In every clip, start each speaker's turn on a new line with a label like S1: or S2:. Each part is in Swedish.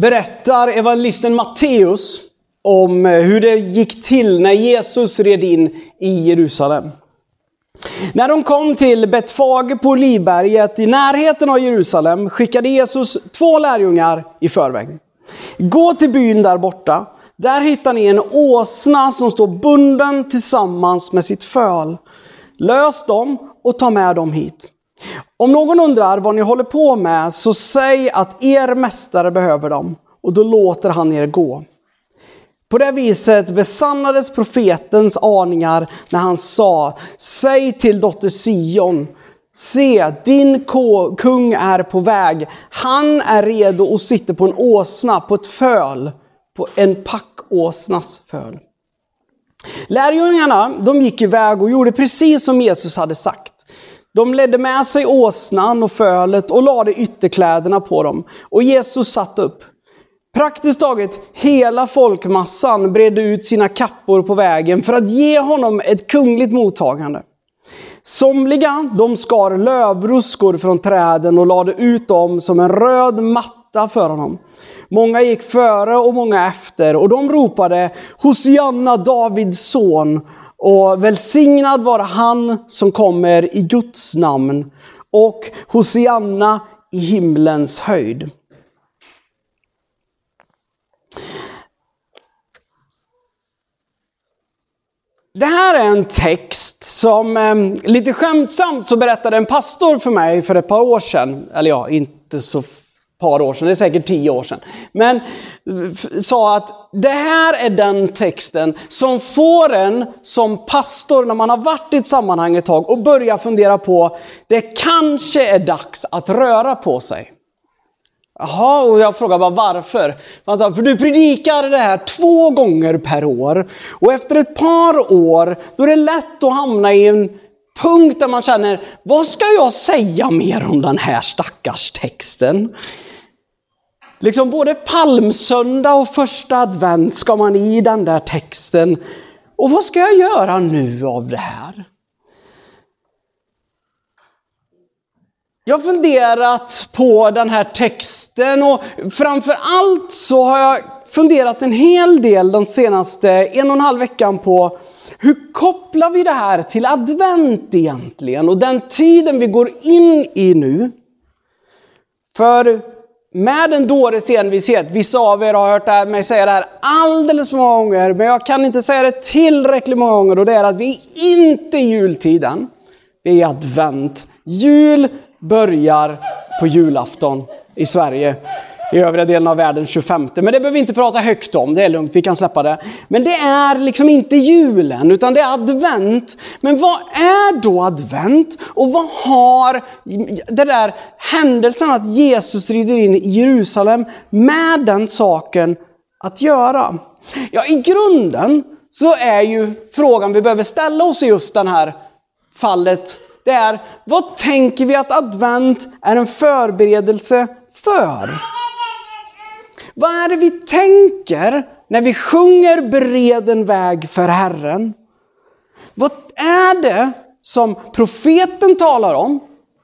S1: berättar evangelisten Matteus om eh, hur det gick till när Jesus red in i Jerusalem. När de kom till Betfage på Olivberget i närheten av Jerusalem skickade Jesus två lärjungar i förväg. Gå till byn där borta. Där hittar ni en åsna som står bunden tillsammans med sitt föl. Lös dem och ta med dem hit. Om någon undrar vad ni håller på med så säg att er mästare behöver dem och då låter han er gå. På det viset besannades profetens aningar när han sa Säg till dotter Sion Se, din kung är på väg. Han är redo och sitter på en åsna, på ett föl, på en packåsnas föl. Lärjungarna de gick iväg och gjorde precis som Jesus hade sagt. De ledde med sig åsnan och fölet och lade ytterkläderna på dem. Och Jesus satt upp. Praktiskt taget hela folkmassan bredde ut sina kappor på vägen för att ge honom ett kungligt mottagande. Somliga de skar lövruskor från träden och lade ut dem som en röd matta för honom. Många gick före och många efter och de ropade Hosianna Davids son och välsignad vara han som kommer i Guds namn och Hosianna i himlens höjd. Det här är en text som eh, lite skämtsamt så berättade en pastor för mig för ett par år sedan. Eller ja, inte så par år sedan, det är säkert tio år sedan. Men sa att det här är den texten som får en som pastor, när man har varit i ett sammanhang ett tag och börjar fundera på, det kanske är dags att röra på sig. Jaha, och jag frågade bara varför. Han sa, för du predikar det här två gånger per år. Och efter ett par år, då är det lätt att hamna i en punkt där man känner, vad ska jag säga mer om den här stackars texten? Liksom både palmsöndag och första advent ska man i den där texten. Och vad ska jag göra nu av det här? Jag har funderat på den här texten och framför allt så har jag funderat en hel del de senaste en och en halv veckan på hur kopplar vi det här till advent egentligen och den tiden vi går in i nu? För med en dåres envishet, vissa av er har hört mig säga det här alldeles för många gånger, men jag kan inte säga det tillräckligt många gånger och det är att vi är inte i jultiden. Vi är i advent. Jul börjar på julafton i Sverige. I övriga delen av världen 25. Men det behöver vi inte prata högt om, det är lugnt, vi kan släppa det. Men det är liksom inte julen, utan det är advent. Men vad är då advent? Och vad har den där händelsen att Jesus rider in i Jerusalem med den saken att göra? Ja, i grunden så är ju frågan vi behöver ställa oss i just det här fallet det är, vad tänker vi att advent är en förberedelse för? Vad är det vi tänker när vi sjunger bered en väg för Herren? Vad är det som profeten talar om?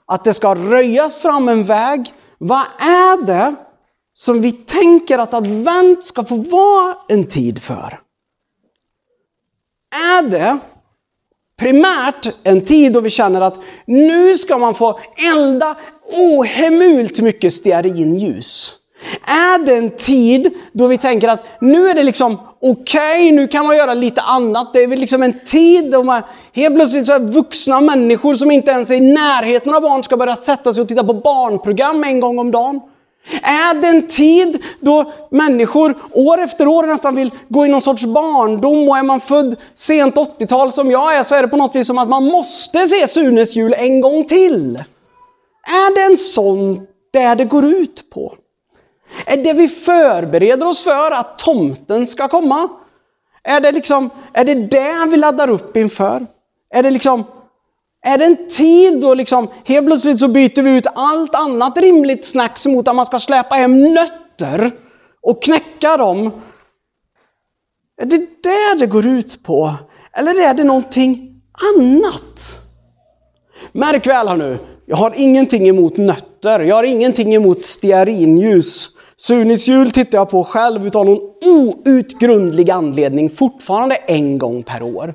S1: Att det ska röjas fram en väg. Vad är det som vi tänker att advent ska få vara en tid för? Är det primärt en tid då vi känner att nu ska man få elda ohemult mycket stearinljus. Är det en tid då vi tänker att nu är det liksom okej, okay, nu kan man göra lite annat. Det är väl liksom en tid då man helt plötsligt så är vuxna människor som inte ens är i närheten av barn ska börja sätta sig och titta på barnprogram en gång om dagen. Är det en tid då människor år efter år nästan vill gå i någon sorts barndom och är man född sent 80-tal som jag är så är det på något vis som att man måste se Sunes jul en gång till. Är det en sån där det går ut på? Är det vi förbereder oss för att tomten ska komma? Är det liksom, är det det vi laddar upp inför? Är det liksom, är det en tid då liksom, helt plötsligt så byter vi ut allt annat rimligt snacks mot att man ska släpa hem nötter och knäcka dem? Är det det det går ut på? Eller är det någonting annat? Märk väl här nu, jag har ingenting emot nötter, jag har ingenting emot stearinljus. Sunis jul tittar jag på själv utan någon outgrundlig anledning fortfarande en gång per år.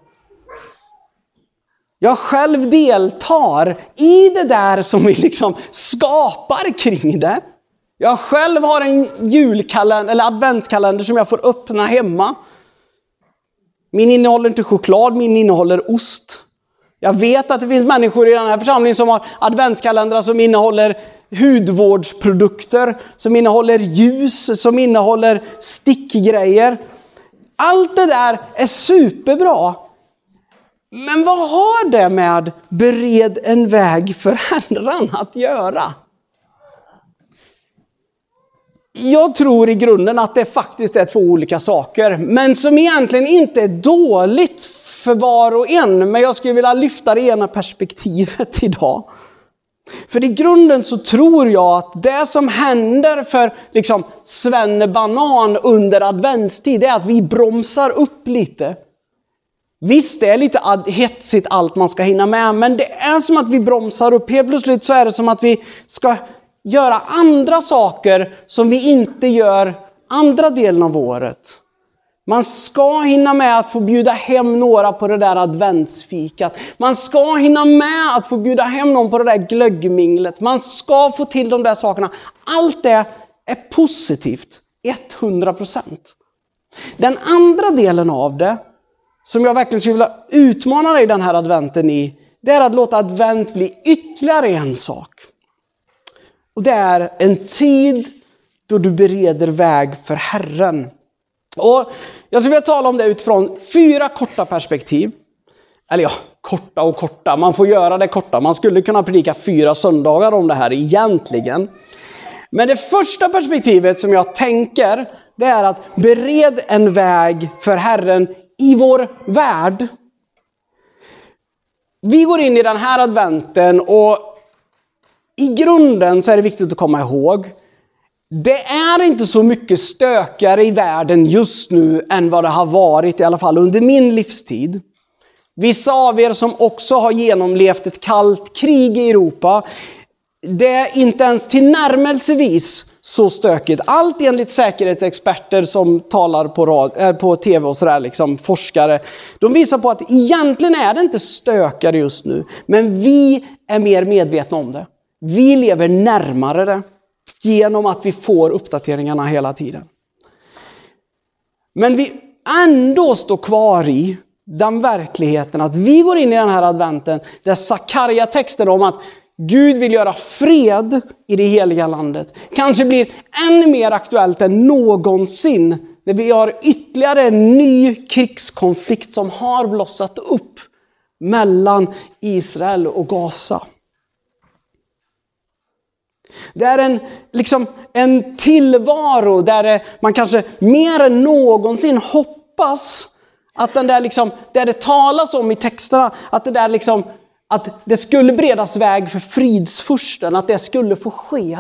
S1: Jag själv deltar i det där som vi liksom skapar kring det. Jag själv har en julkalender, eller adventskalender som jag får öppna hemma. Min innehåller inte choklad, min innehåller ost. Jag vet att det finns människor i den här församlingen som har adventskalendrar som innehåller hudvårdsprodukter, som innehåller ljus, som innehåller stickgrejer. Allt det där är superbra. Men vad har det med bered en väg för Herren att göra? Jag tror i grunden att det faktiskt är två olika saker, men som egentligen inte är dåligt för var och en. Men jag skulle vilja lyfta det ena perspektivet idag. För i grunden så tror jag att det som händer för liksom Banan under adventstid är att vi bromsar upp lite. Visst, det är lite hetsigt allt man ska hinna med, men det är som att vi bromsar upp. Helt plötsligt så är det som att vi ska göra andra saker som vi inte gör andra delen av året. Man ska hinna med att få bjuda hem några på det där adventsfikat. Man ska hinna med att få bjuda hem någon på det där glöggminglet. Man ska få till de där sakerna. Allt det är positivt, 100%. Den andra delen av det, som jag verkligen skulle vilja utmana dig den här adventen i, det är att låta advent bli ytterligare en sak. Och det är en tid då du bereder väg för Herren. Och jag skulle vilja tala om det utifrån fyra korta perspektiv. Eller ja, korta och korta, man får göra det korta. Man skulle kunna predika fyra söndagar om det här egentligen. Men det första perspektivet som jag tänker, det är att bered en väg för Herren i vår värld. Vi går in i den här adventen och i grunden så är det viktigt att komma ihåg det är inte så mycket stökigare i världen just nu än vad det har varit, i alla fall under min livstid. Vissa av er som också har genomlevt ett kallt krig i Europa, det är inte ens tillnärmelsevis så stökigt. Allt enligt säkerhetsexperter som talar på, rad, äh, på tv och sådär, liksom, forskare. De visar på att egentligen är det inte stökigare just nu, men vi är mer medvetna om det. Vi lever närmare det genom att vi får uppdateringarna hela tiden. Men vi ändå står kvar i den verkligheten att vi går in i den här adventen där Sakarja texten om att Gud vill göra fred i det heliga landet kanske blir ännu mer aktuellt än någonsin när vi har ytterligare en ny krigskonflikt som har blossat upp mellan Israel och Gaza. Det är en, liksom, en tillvaro där man kanske mer än någonsin hoppas att den där liksom, där det talas om i texterna, att det där liksom, att det skulle beredas väg för fridsfursten, att det skulle få ske.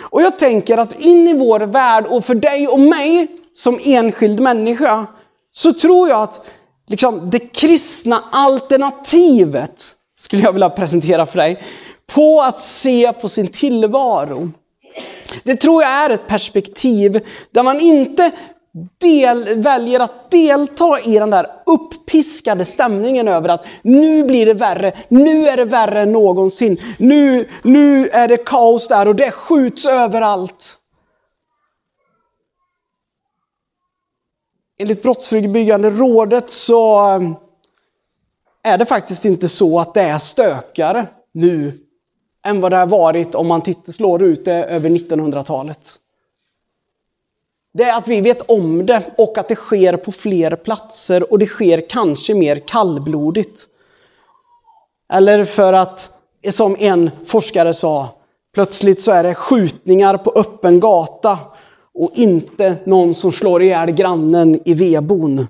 S1: Och jag tänker att in i vår värld och för dig och mig som enskild människa, så tror jag att liksom, det kristna alternativet, skulle jag vilja presentera för dig, på att se på sin tillvaro. Det tror jag är ett perspektiv där man inte del, väljer att delta i den där uppiskade stämningen över att nu blir det värre, nu är det värre än någonsin, nu, nu är det kaos där och det skjuts överallt. Enligt Brottsförebyggande rådet så eh, är det faktiskt inte så att det är stökare nu än vad det har varit om man tittar, slår ut det över 1900-talet. Det är att vi vet om det och att det sker på fler platser och det sker kanske mer kallblodigt. Eller för att, som en forskare sa, Plötsligt så är det skjutningar på öppen gata och inte någon som slår ihjäl grannen i vedbon.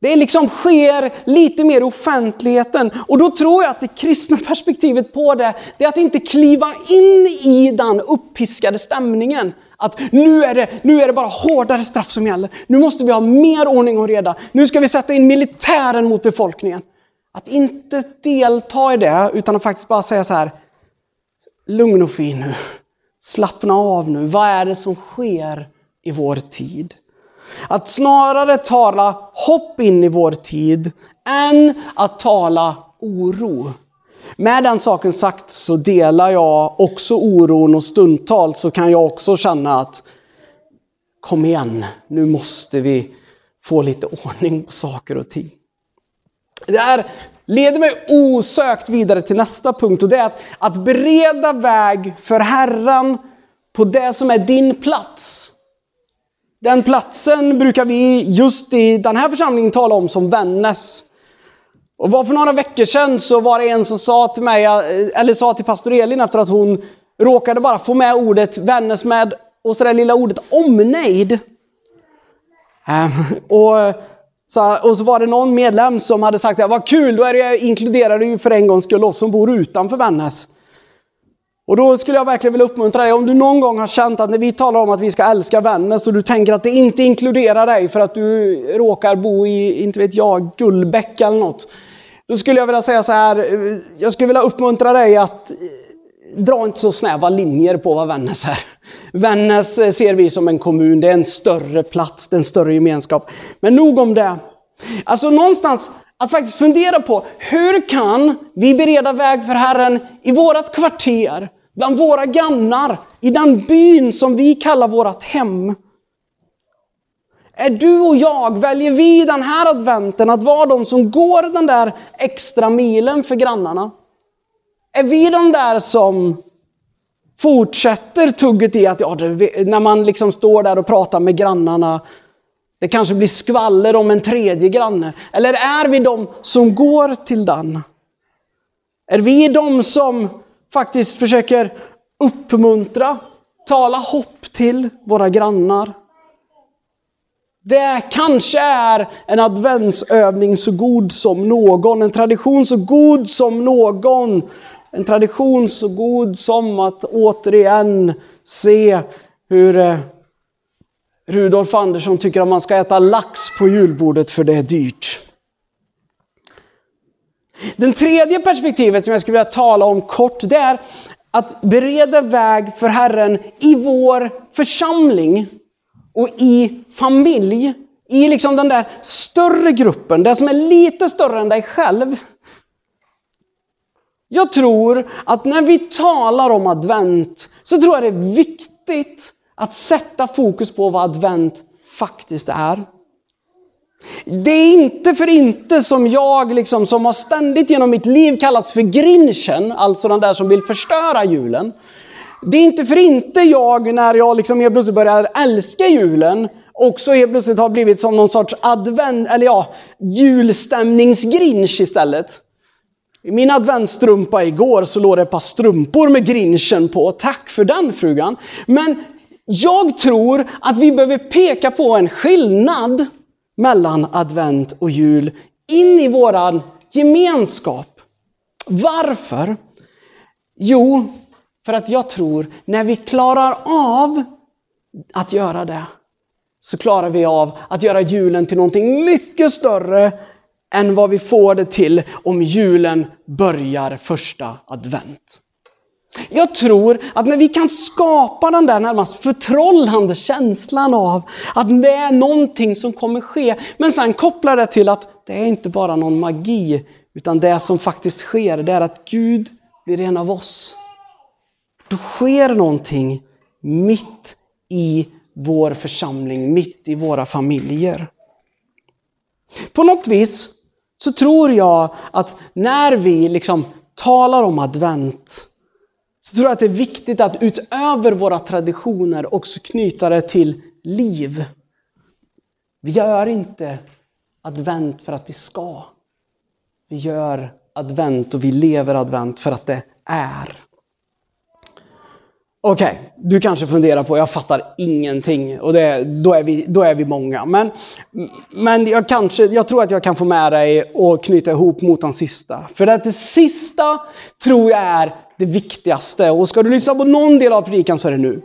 S1: Det liksom sker lite mer i offentligheten. Och då tror jag att det kristna perspektivet på det, det är att inte kliva in i den uppiskade stämningen. Att nu är, det, nu är det bara hårdare straff som gäller. Nu måste vi ha mer ordning och reda. Nu ska vi sätta in militären mot befolkningen. Att inte delta i det, utan att faktiskt bara säga så här. Lugn och fin nu. Slappna av nu. Vad är det som sker i vår tid? Att snarare tala hopp in i vår tid än att tala oro. Med den saken sagt så delar jag också oron och stundtals så kan jag också känna att kom igen, nu måste vi få lite ordning på saker och ting. Det här leder mig osökt vidare till nästa punkt och det är att, att bereda väg för Herren på det som är din plats. Den platsen brukar vi just i den här församlingen tala om som Vännäs. Och var för några veckor sedan så var det en som sa till mig, eller sa till pastor Elin efter att hon råkade bara få med ordet Vännäs med, och så det lilla ordet omnejd. Ehm, och så, och så var det någon medlem som hade sagt att vad kul, då är det, inkluderar det ju för en gångs skull oss som bor utanför Vännäs. Och då skulle jag verkligen vilja uppmuntra dig, om du någon gång har känt att när vi talar om att vi ska älska Vännäs och du tänker att det inte inkluderar dig för att du råkar bo i, inte vet jag, Gullbäck eller något. Då skulle jag vilja säga så här, eh, jag skulle vilja uppmuntra dig att eh, dra inte så snäva linjer på vad Vännäs är. Vännäs eh, ser vi som en kommun, det är en större plats, det är en större gemenskap. Men nog om det. Alltså någonstans att faktiskt fundera på hur kan vi bereda väg för Herren i vårt kvarter, bland våra grannar, i den byn som vi kallar vårt hem. Är du och jag, väljer vi den här adventen att vara de som går den där extra milen för grannarna? Är vi de där som fortsätter tugget i att, ja, när man liksom står där och pratar med grannarna, det kanske blir skvaller om en tredje granne. Eller är vi de som går till den? Är vi de som faktiskt försöker uppmuntra, tala hopp till våra grannar? Det kanske är en adventsövning så god som någon, en tradition så god som någon. En tradition så god som att återigen se hur eh, Rudolf Andersson tycker att man ska äta lax på julbordet för det är dyrt. Den tredje perspektivet som jag skulle vilja tala om kort, det är att bereda väg för Herren i vår församling och i familj. I liksom den där större gruppen, det som är lite större än dig själv. Jag tror att när vi talar om advent så tror jag det är viktigt att sätta fokus på vad advent faktiskt är. Det är inte för inte som jag, liksom, som har ständigt genom mitt liv kallats för grinchen, alltså den där som vill förstöra julen. Det är inte för inte jag, när jag liksom helt plötsligt börjar älska julen, också helt plötsligt har blivit som någon sorts advent, eller ja, julstämningsgrinch istället. I min adventsstrumpa igår så låg det ett par strumpor med grinchen på. Tack för den frugan. Men jag tror att vi behöver peka på en skillnad mellan advent och jul in i våran gemenskap. Varför? Jo, för att jag tror när vi klarar av att göra det så klarar vi av att göra julen till någonting mycket större än vad vi får det till om julen börjar första advent. Jag tror att när vi kan skapa den där närmast förtrollande känslan av att det är någonting som kommer ske, men sen koppla det till att det är inte bara någon magi, utan det som faktiskt sker, det är att Gud blir en av oss. Då sker någonting mitt i vår församling, mitt i våra familjer. På något vis så tror jag att när vi liksom talar om advent, så tror jag att det är viktigt att utöver våra traditioner också knyta det till liv. Vi gör inte advent för att vi ska. Vi gör advent och vi lever advent för att det är. Okej, okay, du kanske funderar på, jag fattar ingenting. Och det, då, är vi, då är vi många. Men, men jag, kanske, jag tror att jag kan få med dig och knyta ihop mot den sista. För att det sista tror jag är det viktigaste. Och ska du lyssna på någon del av predikan så är det nu.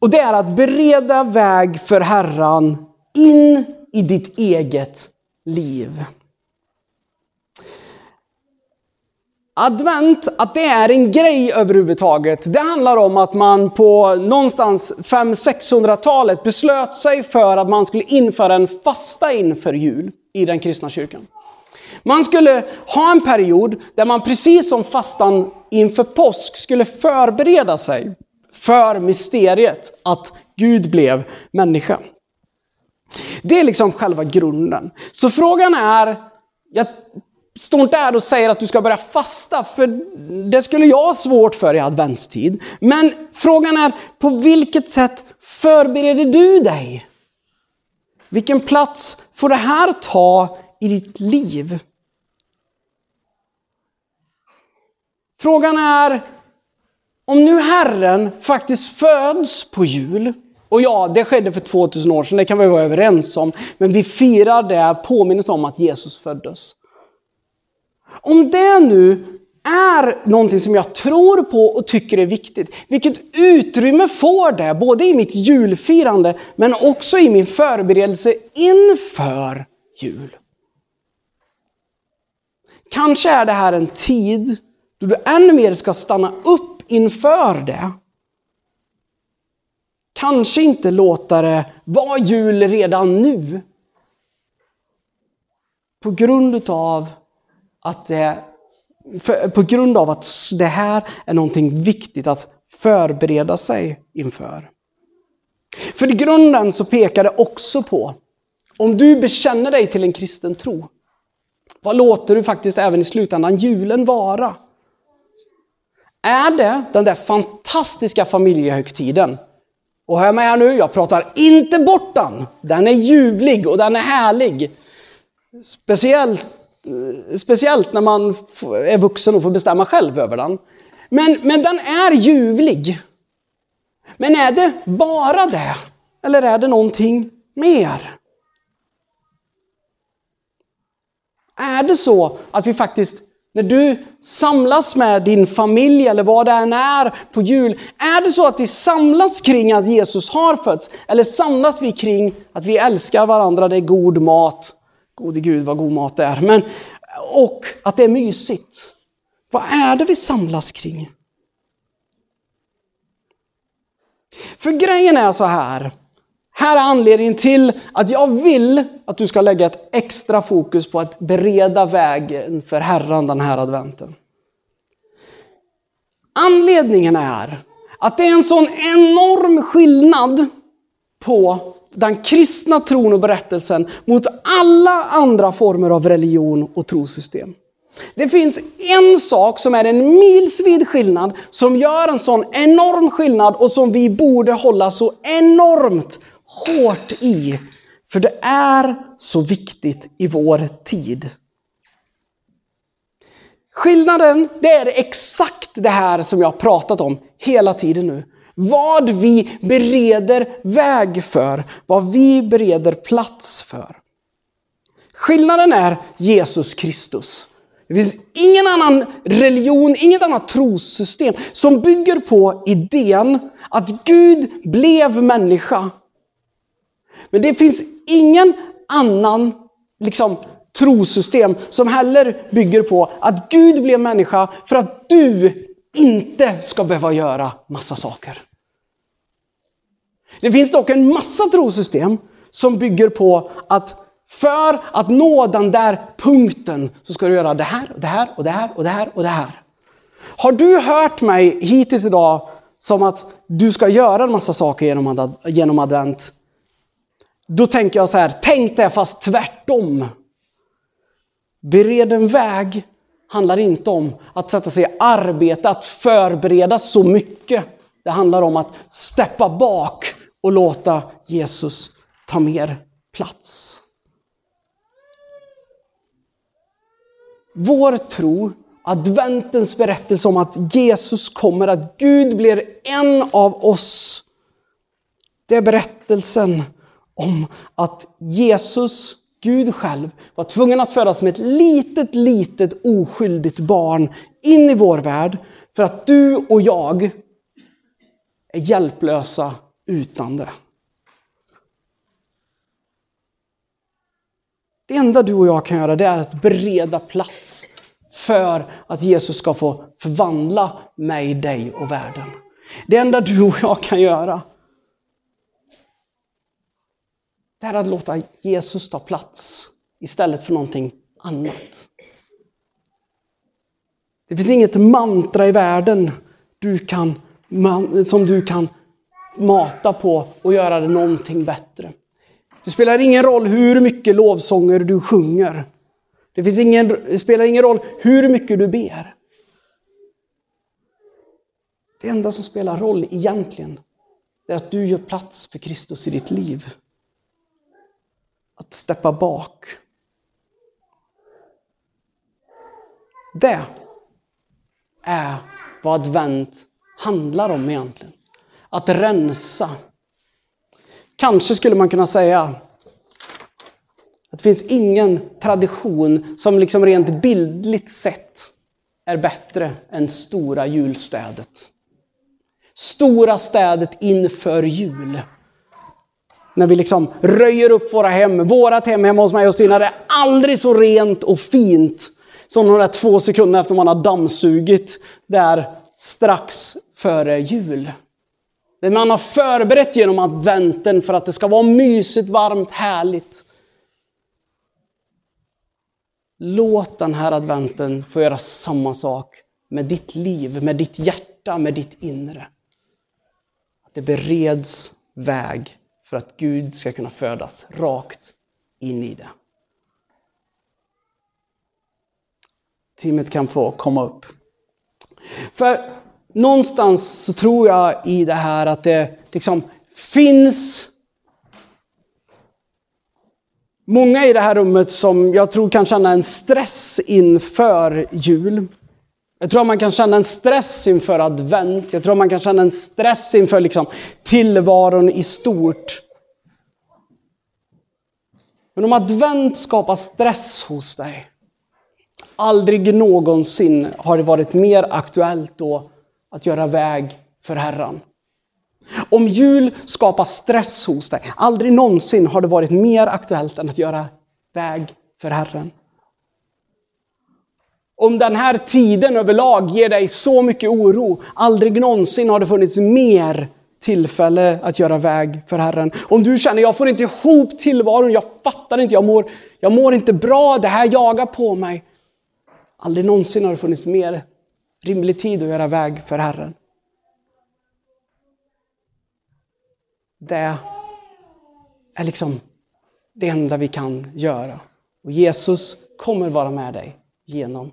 S1: Och det är att bereda väg för Herran in i ditt eget liv. Advent, att det är en grej överhuvudtaget, det handlar om att man på någonstans 500-600-talet beslöt sig för att man skulle införa en fasta inför jul i den kristna kyrkan. Man skulle ha en period där man precis som fastan inför påsk skulle förbereda sig för mysteriet att Gud blev människa. Det är liksom själva grunden. Så frågan är, jag står inte här och säger att du ska börja fasta, för det skulle jag ha svårt för i adventstid. Men frågan är, på vilket sätt förbereder du dig? Vilken plats får det här ta i ditt liv? Frågan är, om nu Herren faktiskt föds på jul, och ja, det skedde för 2000 år sedan, det kan vi vara överens om, men vi firar det, påminns om att Jesus föddes. Om det nu är någonting som jag tror på och tycker är viktigt, vilket utrymme får det både i mitt julfirande men också i min förberedelse inför jul? Kanske är det här en tid då du ännu mer ska stanna upp inför det. Kanske inte låta det vara jul redan nu. På grund av att det, på grund av att det här är någonting viktigt att förbereda sig inför. För i grunden så pekar det också på, om du bekänner dig till en kristen tro, vad låter du faktiskt även i slutändan julen vara? Är det den där fantastiska familjehögtiden? Och hör med här nu, jag pratar inte bort den. Den är ljuvlig och den är härlig. Speciellt eh, speciellt när man är vuxen och får bestämma själv över den. Men, men den är ljuvlig. Men är det bara det? Eller är det någonting mer? Är det så att vi faktiskt, när du samlas med din familj eller vad det än är på jul, är det så att vi samlas kring att Jesus har fötts? Eller samlas vi kring att vi älskar varandra, det är god mat, Gode Gud vad god mat det är. Men, och att det är mysigt. Vad är det vi samlas kring? För grejen är så här. Här är anledningen till att jag vill att du ska lägga ett extra fokus på att bereda vägen för Herren den här adventen. Anledningen är att det är en sån enorm skillnad på den kristna tron och berättelsen mot alla andra former av religion och trosystem. Det finns en sak som är en milsvid skillnad, som gör en sån enorm skillnad och som vi borde hålla så enormt hårt i. För det är så viktigt i vår tid. Skillnaden, det är exakt det här som jag har pratat om hela tiden nu. Vad vi bereder väg för, vad vi bereder plats för. Skillnaden är Jesus Kristus. Det finns ingen annan religion, inget annat trossystem som bygger på idén att Gud blev människa. Men det finns ingen annan liksom, trosystem som heller bygger på att Gud blev människa för att du inte ska behöva göra massa saker. Det finns dock en massa trosystem som bygger på att för att nå den där punkten så ska du göra det här, och det här, och det här, och det här och det här. Har du hört mig hittills idag som att du ska göra en massa saker genom, genom advent? Då tänker jag så här, tänk det fast tvärtom. Bered en väg handlar inte om att sätta sig i arbete, att förbereda så mycket. Det handlar om att steppa bak och låta Jesus ta mer plats. Vår tro adventens berättelse om att Jesus kommer, att Gud blir en av oss. Det är berättelsen om att Jesus, Gud själv, var tvungen att födas som ett litet, litet oskyldigt barn in i vår värld för att du och jag är hjälplösa utan det. Det enda du och jag kan göra det är att bereda plats för att Jesus ska få förvandla mig, dig och världen. Det enda du och jag kan göra det är att låta Jesus ta plats istället för någonting annat. Det finns inget mantra i världen du kan, som du kan mata på och göra det någonting bättre. Det spelar ingen roll hur mycket lovsånger du sjunger. Det, finns ingen, det spelar ingen roll hur mycket du ber. Det enda som spelar roll egentligen, är att du gör plats för Kristus i ditt liv. Att steppa bak. Det är vad advent handlar om egentligen. Att rensa. Kanske skulle man kunna säga att det finns ingen tradition som liksom rent bildligt sett är bättre än stora julstädet. Stora städet inför jul. När vi liksom röjer upp våra hem. Vårat hem hemma hos mig och Stina, det är aldrig så rent och fint som de där två sekunderna efter man har dammsugit där strax före jul. Det man har förberett genom adventen för att det ska vara mysigt, varmt, härligt. Låt den här adventen få göra samma sak med ditt liv, med ditt hjärta, med ditt inre. Att det bereds väg för att Gud ska kunna födas rakt in i det. Teamet kan få komma upp. För någonstans så tror jag i det här att det liksom finns många i det här rummet som jag tror kan känna en stress inför jul. Jag tror att man kan känna en stress inför advent. Jag tror att man kan känna en stress inför liksom tillvaron i stort. Men om advent skapar stress hos dig, aldrig någonsin har det varit mer aktuellt då att göra väg för Herren. Om jul skapar stress hos dig, aldrig någonsin har det varit mer aktuellt än att göra väg för Herren. Om den här tiden överlag ger dig så mycket oro, aldrig någonsin har det funnits mer tillfälle att göra väg för Herren. Om du känner, jag får inte ihop tillvaron, jag fattar inte, jag mår, jag mår inte bra, det här jagar på mig. Aldrig någonsin har det funnits mer rimlig tid att göra väg för Herren. Det är liksom det enda vi kan göra. Och Jesus kommer vara med dig genom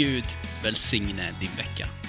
S2: Gud välsigne din vecka.